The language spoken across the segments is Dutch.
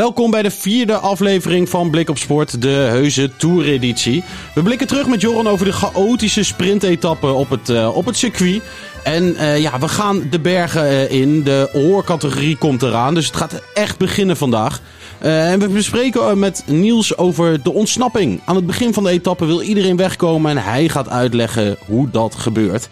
Welkom bij de vierde aflevering van Blik op Sport, de heuse Tour-editie. We blikken terug met Joran over de chaotische sprintetappen op het, uh, op het circuit. En uh, ja, we gaan de bergen uh, in. De hoorcategorie komt eraan, dus het gaat echt beginnen vandaag. en we bespreken met Niels over de ontsnapping. Aan het begin van de etappe wil iedereen wegkomen en hij gaat uitleggen hoe dat gebeurt.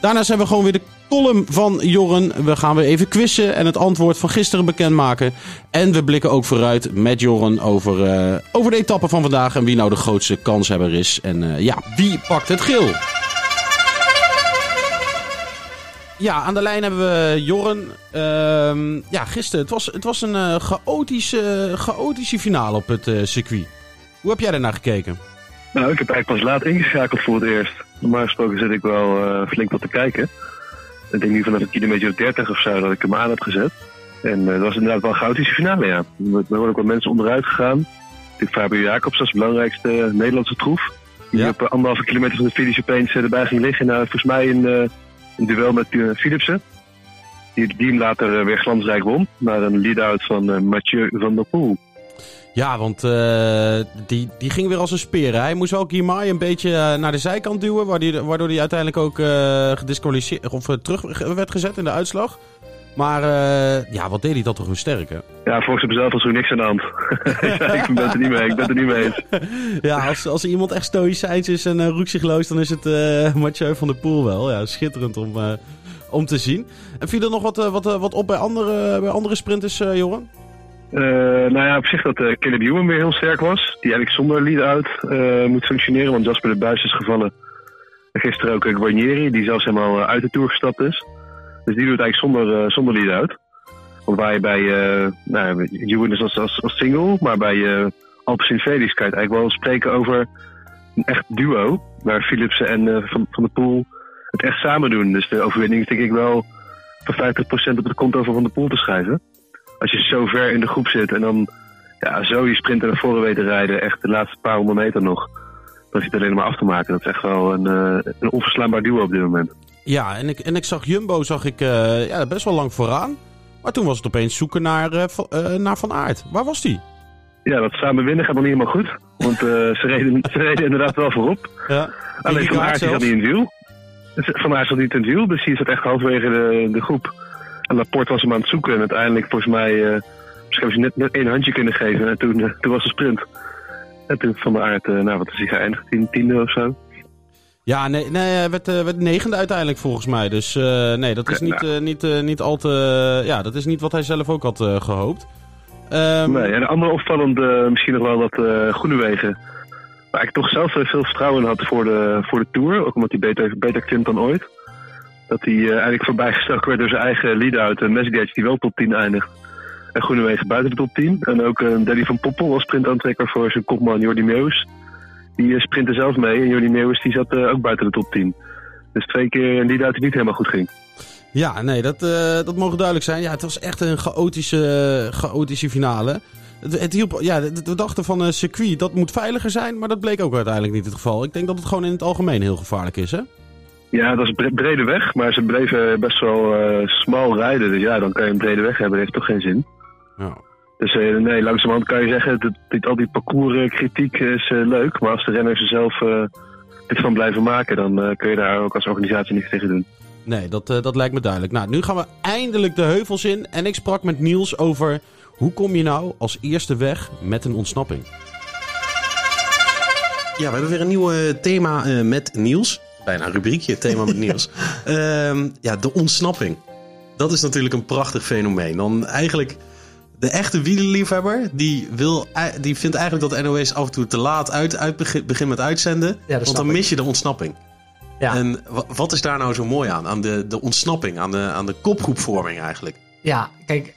Daarnaast hebben we gewoon weer de column van Jorren. We gaan weer even quizzen en het antwoord van gisteren bekendmaken. En we blikken ook vooruit met Jorren over, uh, over de etappe van vandaag. En wie nou de grootste kanshebber is. En uh, ja, wie pakt het geel? Ja, aan de lijn hebben we Jorren. Uh, ja, gisteren. Het was, het was een uh, chaotische, chaotische finale op het circuit. Hoe heb jij daarnaar gekeken? Nou, ik heb eigenlijk pas laat ingeschakeld voor het eerst. Normaal gesproken zit ik wel flink wat te kijken. Ik denk nu vanaf een kilometer 30 of zo dat ik hem aan heb gezet. En uh, dat was inderdaad wel een chaotische finale, ja. Er worden ook wat mensen onderuit gegaan. Ik Fabio Jacobs als belangrijkste Nederlandse troef. Die ja. op uh, anderhalve kilometer van de finish opeens erbij ging liggen. Nou, volgens mij een, een duel met Philipsen. Die, die hem later weer glansrijk won. Naar een lead-out van Mathieu van der Poel. Ja, want uh, die, die ging weer als een speer. Hè? Hij moest wel Guimai een beetje uh, naar de zijkant duwen. Waardoor, hij uiteindelijk ook uh, gedisqualificeerd of terug werd gezet in de uitslag. Maar ja, wat deed hij dat toch weer sterk, hè? Ja, volgens hemzelf was er niks aan de hand. ik ben het er niet mee, ik ben het er niet mee eens. ja, als, als iemand echt stoïcijns is en roekzichtloos, dan is het Mathieu van der Poel wel. Ja, schitterend om, om te zien. En viel er nog wat, wat, wat op bij andere, bij andere sprinters, Joran? Uh, nou ja, op zich dat uh, Caleb Ewan weer heel sterk was. Die eigenlijk zonder lead-out uh, moet functioneren, want Jasper de Buis is gevallen. En gisteren ook Guarnieri, die zelfs helemaal uit de Tour gestapt is. Dus die doet eigenlijk zonder, zonder lead-out. Want waar je bij nou, Ewan is als, als, als, single, maar bij uh, Alpecin Felix kan je het eigenlijk wel spreken over een echt duo. Waar Philipsen en van, van de Poel het echt samen doen. Dus de overwinning is denk ik wel voor 50% op het konto van Van de Poel te schrijven als je zo ver in de groep zit en dan ja, zo je sprinter naar voren weet te rijden, echt de laatste paar honderd meter nog, dan zit het alleen maar af te maken. Dat is echt wel een, uh, een onverslaanbaar duo op dit moment. Ja, en ik, en ik zag Jumbo zag ik, uh, ja, best wel lang vooraan. Maar toen was het opeens zoeken naar, uh, naar Van Aert. Waar was die? Ja, dat samen winnen gaat nog niet helemaal goed. Want ze, reden, ze reden inderdaad wel voorop. Ja. Alleen Van Aert zat niet in het wiel. Van Aert zat niet in het wiel, dus die zat echt halverwege de, de groep. En Laporte was hem aan het zoeken en uiteindelijk volgens mij... Uh, misschien ze net, net één handje kunnen geven en toen, uh, toen was de sprint. En toen van de aard, uh, nou wat is hij geëindigd? Tien, tiende of zo? Ja, nee, nee hij werd, werd negende uiteindelijk volgens mij. Dus nee, dat is niet, nou. niet, niet al te... ja, dat is niet wat hij zelf ook had gehoopt. Um... Nee, en een ander opvallend misschien nog wel dat Groenewegen... Waar ik toch zelf veel vertrouwen in had voor de, voor de Tour. Ook omdat hij beter, beter klimt dan ooit. Dat hij uh, eigenlijk voorbijgestoken werd door zijn eigen lead-out. Uh, Mesgage die wel top 10 eindigt. En Groenewegen buiten de top 10. En ook uh, Danny van Poppel was sprintaantrekker voor zijn kopman Jordi Meus. Die sprintte zelf mee. En Jordi Meus die zat ook buiten de top 10. Dus twee keer een lead-out die niet helemaal goed ging. Ja, nee, dat, dat mogen duidelijk zijn. Ja, het was echt een chaotische, chaotische finale. Het hielp, ja, we dachten van een circuit, dat moet veiliger zijn. Maar dat bleek ook uiteindelijk niet het geval. Ik denk dat het gewoon in het algemeen heel gevaarlijk is, hè? Ja, dat is een brede weg, maar ze bleven best wel uh, smal rijden. Dus ja, dan kan je een brede weg hebben, dat heeft toch geen zin. Ja. Dus uh, nee, langzamerhand kan je zeggen, dat, dat al die parcourskritiek is uh, leuk. Maar als de renners er zelf dit van blijven maken, dan kun je daar ook als organisatie niks tegen doen. Nee, dat, dat lijkt me duidelijk. Nou, nu gaan we eindelijk de heuvels in. En ik sprak met Niels over hoe kom je nou als eerste weg met een ontsnapping? Ja, we hebben weer een nieuw thema met Niels bijna een rubriekje, thema met nieuws. um, ja, de ontsnapping. Dat is natuurlijk een prachtig fenomeen. Dan eigenlijk de echte wielerliefhebber, die, wil, die vindt eigenlijk dat NOS af en toe te laat uit, uit begint met uitzenden. want dan mis je de ontsnapping. Ja. En wat is daar nou zo mooi aan? Aan de, de ontsnapping, aan de, aan de kopgroepvorming eigenlijk. Ja, kijk,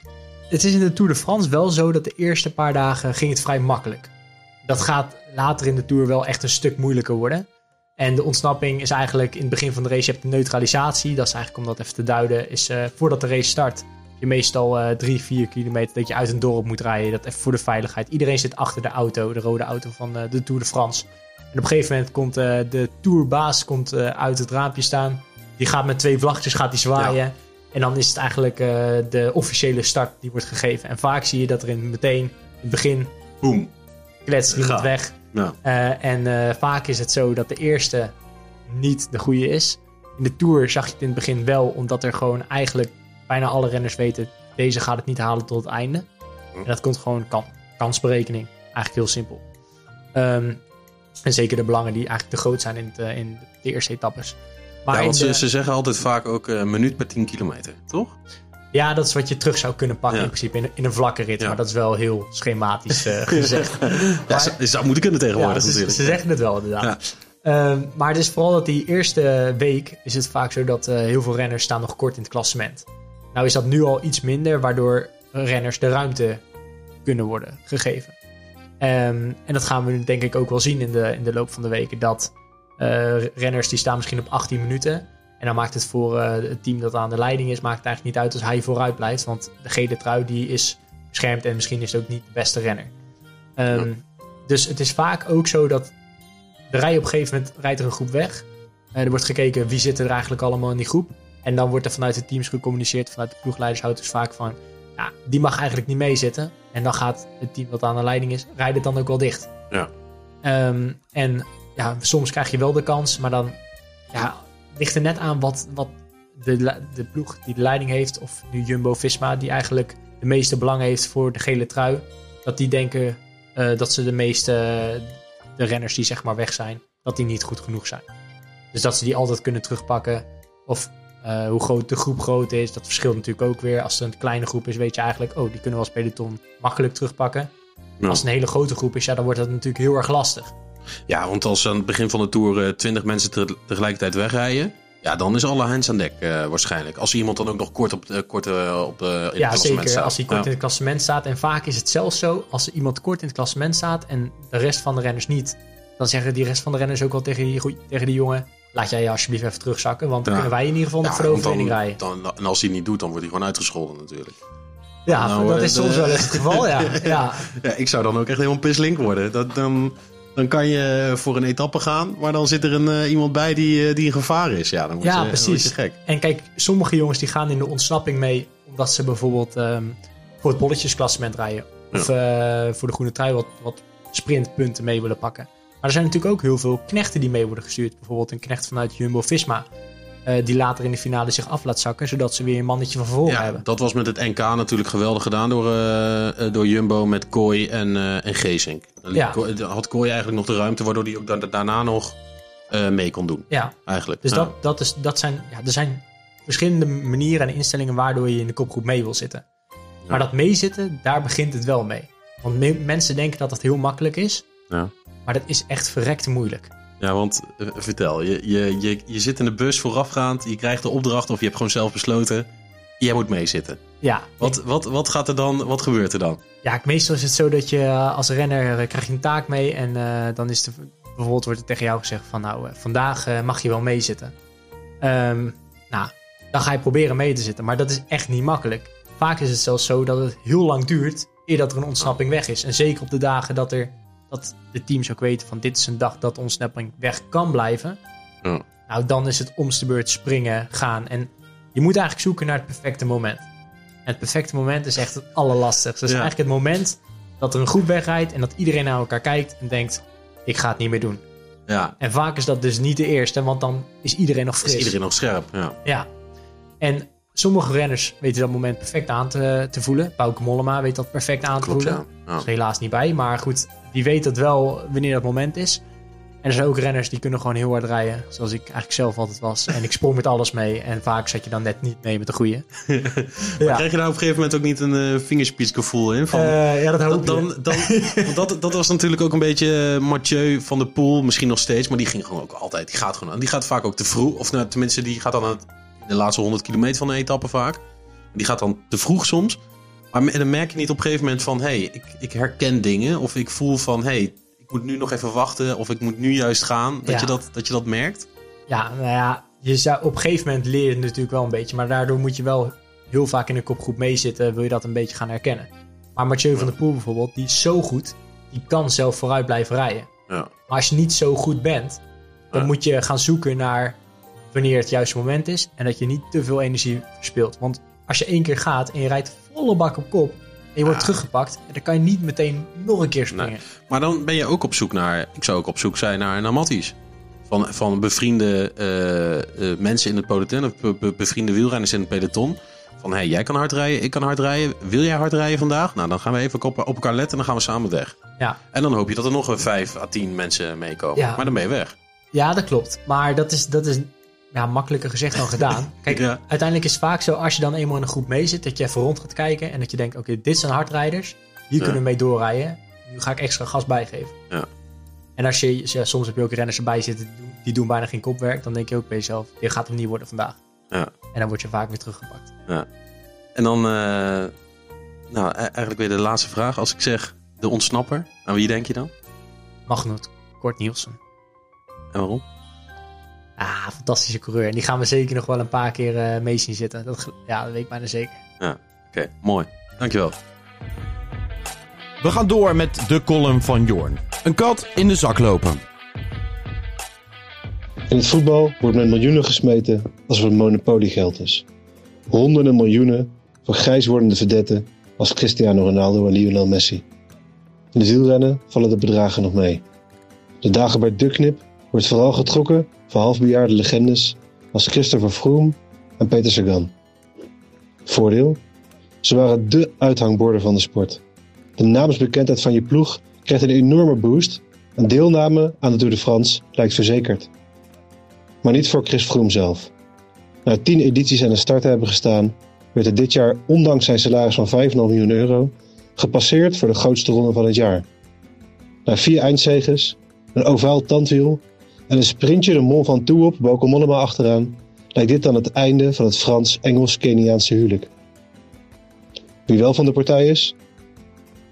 het is in de Tour de France wel zo dat de eerste paar dagen ging het vrij makkelijk. Dat gaat later in de Tour wel echt een stuk moeilijker worden. En de ontsnapping is eigenlijk in het begin van de race, je hebt de neutralisatie. Dat is eigenlijk, om dat even te duiden, is eh, voordat de race start, je meestal eh, drie, vier kilometer dat je uit een dorp moet rijden. Dat even voor de veiligheid. Iedereen zit achter de auto, de rode auto van eh, de Tour de France. En op een gegeven moment komt de Tourbaas komt, uit het raampje staan. Die gaat met twee vlaggetjes gaat die zwaaien. En dan is het eigenlijk de officiële start die wordt gegeven. En vaak zie je dat er in meteen in het begin Boom. kletst iemand weg. Ja. Eh, en eh, vaak is het zo dat de eerste niet de goede is. In de Tour zag je het in het begin wel, omdat er gewoon eigenlijk bijna alle renners weten... deze gaat het niet halen tot het einde. En dat komt gewoon kan, kansberekening. Eigenlijk heel simpel. Ehm, en zeker de belangen die eigenlijk te groot zijn in, het, eh, in de eerste etappes. Maar ja, want de- ze, ze zeggen altijd vaak ook een minuut per 10 kilometer, toch? Ja, dat is wat je terug zou kunnen pakken Ja. in principe in, een- in een vlakke rit. Ja. Maar dat is wel heel schematisch eh, gezegd. Ja, ze, zou moeten kunnen tegenwoordig Ja, ze zeggen het wel inderdaad. Ehm, maar het is vooral dat die eerste week is het vaak zo dat eh, heel veel renners staan nog kort in het klassement. Nou is dat nu al iets minder, waardoor renners de ruimte kunnen worden gegeven. Ehm, en dat gaan we denk ik ook wel zien in de, in de loop van de weken. Dat eh, renners die staan misschien op 18 minuten. En dan maakt het voor eh, het team dat aan de leiding is, maakt het eigenlijk niet uit als hij vooruit blijft. Want de gele trui die is beschermd en misschien is het ook niet de beste renner. Ehm, Dus het is vaak ook zo dat de rij op een gegeven moment rijdt er een groep weg. Eh, er wordt gekeken wie zit er eigenlijk allemaal in die groep. En dan wordt er vanuit de teams gecommuniceerd, vanuit de ploegleidershouders vaak van... Ja, die mag eigenlijk niet meezitten. En dan gaat het team dat aan de leiding is, rijdt het dan ook wel dicht. Ja. Ehm, en ja, soms krijg je wel de kans, maar dan ja, ligt er net aan wat, wat de, de ploeg die de leiding heeft, of nu Jumbo-Visma, die eigenlijk de meeste belang heeft voor de gele trui, dat die denken eh, dat ze de meeste, de renners die zeg maar weg zijn, dat die niet goed genoeg zijn. Dus dat ze die altijd kunnen terugpakken. Of eh, hoe groot de groep groot is, dat verschilt natuurlijk ook weer. Als het een kleine groep is, weet je eigenlijk, oh, die kunnen we als peloton makkelijk terugpakken. Ja. Als het een hele grote groep is, ja, dan wordt dat natuurlijk heel erg lastig. Ja, want als aan het begin van de Tour eh, 20 mensen te- tegelijkertijd wegrijden... Ja, dan is alle hands aan dek eh, waarschijnlijk. Als iemand dan ook nog kort op, de- kort, eh, op, eh, in het Ja, klassement zeker. staat. Als hij kort Ja. in het klassement staat. En vaak is het zelfs zo, als er iemand kort in het klassement staat en de rest van de renners niet, dan zeggen die rest van de renners ook wel tegen die, tegen die jongen, laat jij je alsjeblieft even terugzakken, want dan Ja. kunnen wij in ieder geval nog voor de overwinning rijden. dan, en als hij het niet doet, dan wordt hij gewoon uitgescholden natuurlijk. Ja, Nou, dat eh, is soms wel eens het geval, ja. ja. Ja, ik zou dan ook echt helemaal pislink worden. Dat, dan, dan kan je voor een etappe gaan, maar dan zit er een, eh, iemand bij die, eh, die een gevaar is. Ja, dan je, Ja, je precies. gek. En kijk, sommige jongens die gaan in de ontsnapping mee omdat ze bijvoorbeeld ehm, voor het bolletjesklassement rijden. Of eh, voor de groene trui wat, wat sprintpunten mee willen pakken. Maar er zijn natuurlijk ook heel veel knechten die mee worden gestuurd. Bijvoorbeeld een knecht vanuit Jumbo-Visma. Eh, die later in de finale zich af laat zakken, zodat ze weer een mannetje van vervolg Ja, hebben. dat was met het NK natuurlijk geweldig gedaan door, eh, eh, door Jumbo met Kooi en, eh en Geesink. Dan Ja. Kooi- had Kooi eigenlijk nog de ruimte, waardoor hij ook da- daarna nog mee kon doen. Ja, Eigenlijk. dus Ja. dat, dat, is, dat zijn, ja, er zijn verschillende manieren en instellingen waardoor je in de kopgroep mee wil zitten. Maar dat meezitten, daar begint het wel mee. Want me- mensen denken dat dat heel makkelijk is. Ja. Maar dat is echt verrekte moeilijk. Ja, want eh, vertel, je, je, je, je zit in de bus voorafgaand, je krijgt de opdracht of je hebt gewoon zelf besloten, jij moet meezitten. Ja, Wat, wat, wat gaat er dan, wat gebeurt er dan? ja, meestal is het zo dat je eh, als renner eh, krijg je een taak mee. En dan is de, bijvoorbeeld wordt er tegen jou gezegd van nou, vandaag mag je wel meezitten. Ehm, nou, dan ga je proberen mee te zitten. Maar dat is echt niet makkelijk. Vaak is het zelfs zo dat het heel lang duurt eer dat er een ontsnapping weg is. En zeker op de dagen dat, er, dat de teams ook weten van dit is een dag dat ontsnapping weg kan blijven. Ja. Nou, dan is het om de beurt springen, gaan. En je moet eigenlijk zoeken naar het perfecte moment. En het perfecte moment is echt het allerlastigste. Dus Ja. eigenlijk het moment dat er een groep wegrijdt en dat iedereen naar elkaar kijkt en denkt: ik ga het niet meer doen. Ja, En vaak is dat dus niet de eerste, want dan is iedereen nog fris. is iedereen nog scherp? Ja. Ja. En sommige renners weten dat moment perfect aan te, te voelen. Bauke Mollema weet dat perfect aan te voelen. ja. Ja. Is helaas niet bij, maar goed, die weet dat wel wanneer dat moment is. En er zijn ook renners die kunnen gewoon heel hard rijden, zoals ik eigenlijk zelf altijd was. En ik sprong met alles mee en vaak zat je dan net niet mee met de goede. ja. Krijg je daar op een gegeven moment ook niet een uh, vingerspitsgevoel in? Van, Eh, ja, dat hoop dan, je. dan, want dat, dat was natuurlijk ook een beetje eh, Mathieu van der Poel, misschien nog steeds, maar die ging gewoon ook altijd. Die gaat gewoon, die gaat vaak ook te vroeg, of nou, tenminste, die gaat dan aan het, de laatste 100 kilometer van de etappe vaak. Die gaat dan te vroeg soms. Maar dan merk je niet op een gegeven moment van, hé, hey, ik, ik herken dingen, of ik voel van, hé, hey, ik moet nu nog even wachten of ik moet nu juist gaan. Dat, Ja. je, dat, dat je dat merkt? Ja, nou ja, je zou, op een gegeven moment leer je het natuurlijk wel een beetje. Maar daardoor moet je wel heel vaak in een kopgroep meezitten. Wil je dat een beetje gaan herkennen. Maar Mathieu van der Poel bijvoorbeeld, die is zo goed. Die kan zelf vooruit blijven rijden. Ja. Maar als je niet zo goed bent, dan moet je gaan zoeken naar wanneer het juiste moment is. En dat je niet te veel energie verspilt. Want als je één keer gaat en je rijdt volle bak op kop. En je wordt Ja. teruggepakt. Dan kan je niet meteen nog een keer springen. Maar dan ben je ook op zoek naar... Ik zou ook op zoek zijn naar, matties. Van, van bevriende eh, eh, mensen in het peloton. Of be- be- bevriende wielrenners in het peloton. Van, hey, jij kan hard rijden, ik kan hard rijden. Wil jij hard rijden vandaag? Nou, dan gaan we even op, op elkaar letten en dan gaan we samen weg. Ja. En dan hoop je dat er nog een vijf à tien mensen meekomen. Ja. Maar dan ben je weg. Ja, dat klopt. Maar dat is, dat is ja, makkelijker gezegd dan gedaan. Kijk, Ja. uiteindelijk is het vaak zo, als je dan eenmaal in een groep mee zit, dat je even rond gaat kijken en dat je denkt, oké, dit zijn hardrijders, hier Ja. kunnen we mee doorrijden. Nu ga ik extra gas bijgeven. Ja. En als je, ja, soms heb je ook renners erbij zitten, die doen, bijna geen kopwerk, dan denk je ook bij jezelf, dit gaat hem niet worden vandaag. Ja. En dan word je vaak weer teruggepakt. En dan, eh, nou, e- eigenlijk weer de laatste vraag. Als ik zeg de ontsnapper, aan wie denk je dan? Magnus Kort Nielsen. En waarom? Ah, fantastische coureur. En die gaan we zeker nog wel een paar keer eh, mee zien zitten. Dat, ja, dat weet ik bijna zeker. Oké, mooi. Dankjewel. We gaan door met de column van Jorn. Een kat in de zak lopen. In het voetbal wordt met miljoenen gesmeten als het monopoliegeld is. Honderden miljoenen voor grijs wordende verdetten als Cristiano Ronaldo en Lionel Messi. In het wielrennen vallen de bedragen nog mee. De dagen bij Ducknip wordt vooral getrokken voor halfbejaarde legendes als Christopher Froome en Peter Sagan. Voordeel? Ze waren dé uithangborden van de sport. De naamsbekendheid van je ploeg krijgt een enorme boost en deelname aan de Tour de France lijkt verzekerd. Maar niet voor Chris Froome zelf. Na tien edities aan de start hebben gestaan, werd hij dit jaar ondanks zijn salaris van 5,5 miljoen euro gepasseerd voor de grootste ronde van het jaar. Na vier eindzeges, een ovaal tandwiel en een sprintje de Mont Ventoux op, Bauke Mollema achteraan, lijkt dit dan het einde van het Frans-Engels-Keniaanse huwelijk. Wie wel van de partij is?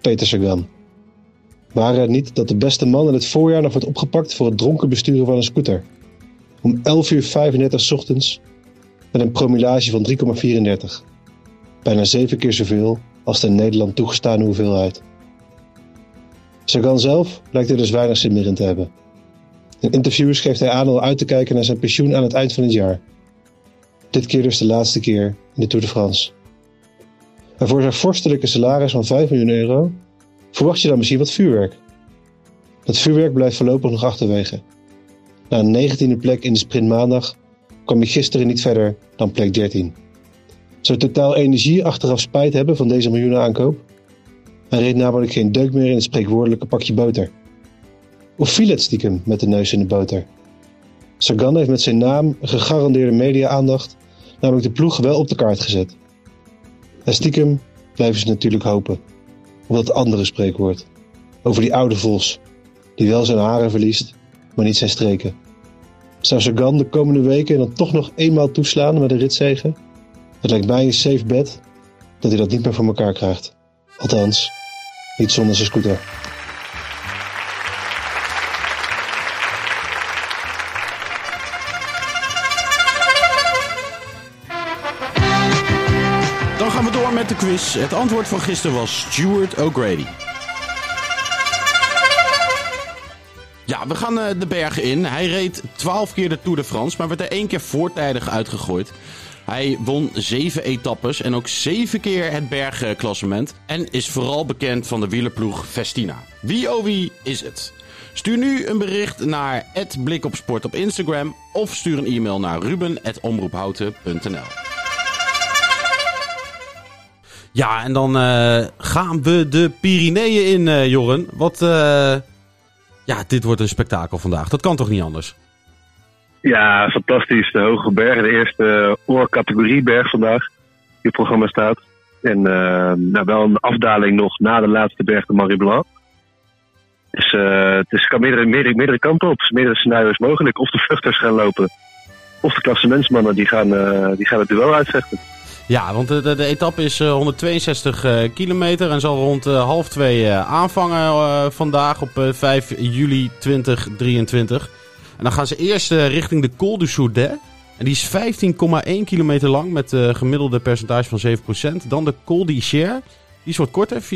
Peter Sagan. Waren niet dat de beste man in het voorjaar nog wordt opgepakt voor het dronken besturen van een scooter? Om 11 uur 35 's ochtends met een promillage van 3,34. Bijna zeven keer zoveel als de in Nederland toegestane hoeveelheid. Sagan zelf lijkt er dus weinig zin meer in te hebben. In interviews geeft hij aan al uit te kijken naar zijn pensioen aan het eind van het jaar. Dit keer dus de laatste keer in de Tour de France. En voor zijn vorstelijke salaris van 5 miljoen euro verwacht je dan misschien wat vuurwerk. Dat vuurwerk blijft voorlopig nog achterwege. Na een negentiende plek in de sprint maandag kwam hij gisteren niet verder dan plek 13. Zou totaal energie achteraf spijt hebben van deze miljoenen aankoop? Hij reed namelijk geen deuk meer in het spreekwoordelijke pakje boter. Of viel het stiekem met de neus in de boter? Sagan heeft met zijn naam gegarandeerde media-aandacht namelijk de ploeg wel op de kaart gezet. En stiekem blijven ze natuurlijk hopen op dat andere spreekwoord. Over die oude vos, die wel zijn haren verliest, maar niet zijn streken. Zou Sagan de komende weken dan toch nog eenmaal toeslaan met een ritzegen? Het lijkt mij een safe bet dat hij dat niet meer voor elkaar krijgt. Althans, niet zonder zijn scooter. Het antwoord van gisteren was Stuart O'Grady. Ja, we gaan eh, de bergen in. Hij reed 12 keer de Tour de France, maar werd er één keer voortijdig uitgegooid. Hij won zeven etappes en ook zeven keer het bergklassement. En is vooral bekend van de wielerploeg Festina. Wie oh wie is het? Stuur nu een bericht naar @blikopsport op Instagram of stuur een e-mail naar ruben@omroephouten.nl. Ja, en dan eh, gaan we de Pyreneeën in, eh Jorren. Wat, eh, ja, dit wordt een spektakel vandaag. Dat kan toch niet anders? Ja, fantastisch. De Hoge Berg, de eerste oorcategorieberg vandaag die het programma staat. En nou, wel een afdaling nog na de laatste berg, de Marie Blanc. Dus het is, kan meerdere, meerdere, kanten op. Meerdere scenario's mogelijk. Of de vluchters gaan lopen. Of de klassementsmannen die gaan, die gaan het duel uitvechten. Ja, want de, de, etappe is eh, 162 eh, kilometer en zal rond eh, half twee eh, aanvangen eh, vandaag op eh, 5 juli 2023. En dan gaan ze eerst eh, richting de Col du Soudet. En die is 15,1 kilometer lang met gemiddelde percentage van 7%. Dan de Col d'Icher, die is wat korter, 4,4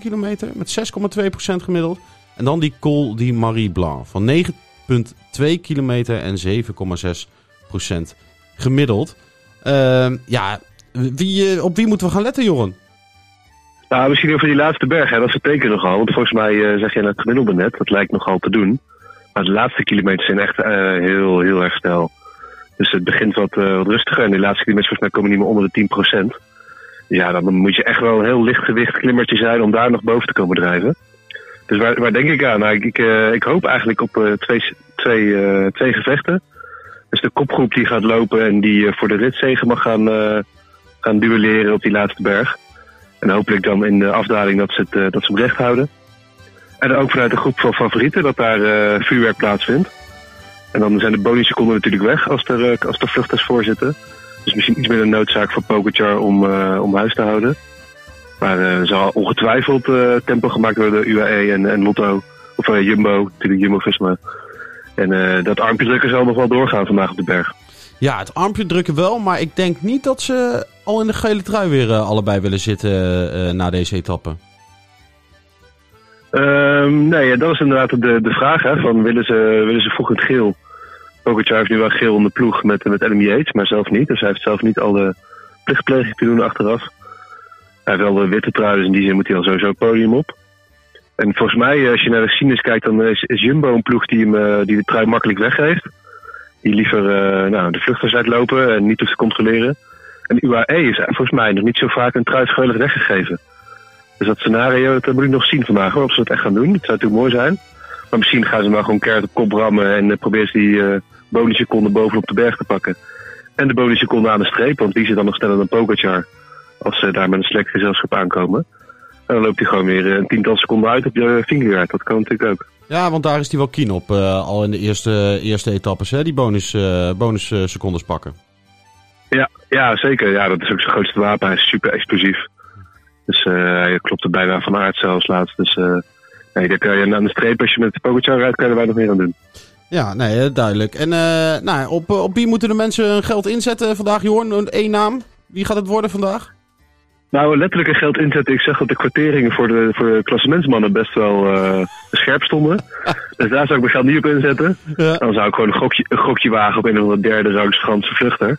kilometer met 6,2% gemiddeld. En dan die Col di Marie Blanc van 9,2 kilometer en 7,6% gemiddeld. Ehm, ja, wie, eh, op wie moeten we gaan letten, Joren? Nou, misschien over die laatste berg, hè, dat vertekent nogal. Want volgens mij eh, zeg je het gemiddelde net, dat lijkt nogal te doen. Maar de laatste kilometers zijn echt eh, heel, heel erg snel. Dus het begint wat, wat rustiger. En die laatste kilometers volgens mij komen niet meer onder de 10%. Ja, dan moet je echt wel een heel lichtgewicht klimmertje zijn om daar nog boven te komen drijven. Dus waar, waar denk ik aan? Nou, ik, ik, ik hoop eigenlijk op twee, twee, twee gevechten. Dus de kopgroep die gaat lopen en die voor de ritzegen mag gaan, gaan duelleren op die laatste berg. En hopelijk dan in de afdaling dat ze het, eh, dat ze recht houden. En ook vanuit de groep van favorieten dat daar eh, vuurwerk plaatsvindt. En dan zijn de bonusseconden natuurlijk weg als er, eh, als er vluchters voor zitten. Dus misschien iets meer een noodzaak voor Pogacar om, om huis te houden. Maar er zal ongetwijfeld tempo gemaakt worden door UAE en, en Lotto. Of Jumbo, natuurlijk Jumbo-Visma. En dat armpje drukken zal nog wel doorgaan vandaag op de berg. Ja, het armpje drukken wel, maar ik denk niet dat ze al in de gele trui weer eh, allebei willen zitten eh, na deze etappe. Ehm, nee, dat is inderdaad de, de vraag. Hè, van willen, ze, willen ze vroeg het geel? Pogacar heeft nu wel geel in de ploeg met, met Adam Yates, maar zelf niet. Dus hij heeft zelf niet al de plichtpleging te doen achteraf. Hij heeft wel de witte trui, dus in die zin moet hij al sowieso het podium op. En volgens mij, eh, als je naar de geschiedenis kijkt, dan is, Jumbo een ploeg die, hem, eh, die de trui makkelijk weggeeft. Die liever eh, nou, de vluchters uitlopen en niet hoeft te controleren. En UAE is volgens mij nog niet zo vaak een trui vrijwillig weggegeven. Dus dat scenario, dat moet ik nog zien vandaag hoor, of ze dat echt gaan doen. Dat zou natuurlijk mooi zijn. Maar misschien gaan ze maar gewoon keihard op kop rammen en uh, proberen ze die uh, bonusseconden bovenop de berg te pakken. En de bonusseconden aan de streep, want die zit dan nog sneller dan Pogacar. Als ze daar met een select gezelschap aankomen. En dan loopt hij gewoon weer een tiental seconden uit op je vingerjaar. Dat kan natuurlijk ook. Ja, want daar is hij wel keen op. uh, al in de eerste, eerste etappes, hè, die bonus, uh, bonus uh, secondes pakken. Ja, ja, zeker. Ja, dat is ook zijn grootste wapen. Hij is super explosief. Dus hij klopt er bijna van aard zelfs laatst. Dus nee, daar kan je aan de streep, als je met de Pogacar rijdt, kan je er weinig meer aan doen. Ja, nee, duidelijk. En nou, op, op wie moeten de mensen hun geld inzetten vandaag, Jorn? Eén naam. Wie gaat het worden vandaag? Nou, letterlijk een geld inzetten. Ik zeg dat de kwarteringen voor de, voor de klassementsmannen best wel uh, scherp stonden. dus daar zou ik mijn geld niet op inzetten. Ja. Dan zou ik gewoon een gokje, een gokje wagen op een of andere derde rangs Franse vluchter.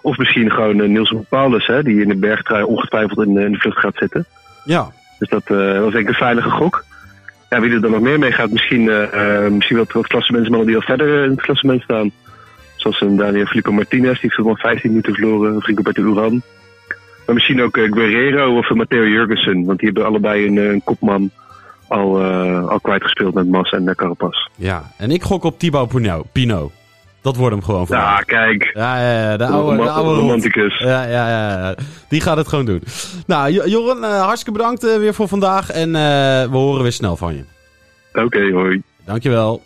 Of misschien gewoon uh, Niels Paulus, hè, die in de bergtrui ongetwijfeld in, in, de vlucht gaat zitten. Ja. Dus dat uh, was denk ik een veilige gok. Ja, wie er dan nog meer mee gaat, misschien, misschien wat, wat klassementsmannen die al verder in het klassement staan. Zoals een Daniel Felipe Martinez, die heeft nog 15 minuten verloren. Of Rigoberto Uran. Maar misschien ook uh, Guerrero of uh, Matteo Jurgensen. Want die hebben allebei een, een kopman al, uh, al kwijtgespeeld met Mas en Carapaz. Ja, en ik gok op Thibaut Pino. Pino. Dat wordt hem gewoon voor. Ja, kijk. Ja, ja, ja de oude, de oude romanticus. Ja, ja, ja, ja, die gaat het gewoon doen. Nou, Joren, uh, hartstikke bedankt uh, weer voor vandaag. En we horen weer snel van je. Oké, okay, hoi. Dankjewel.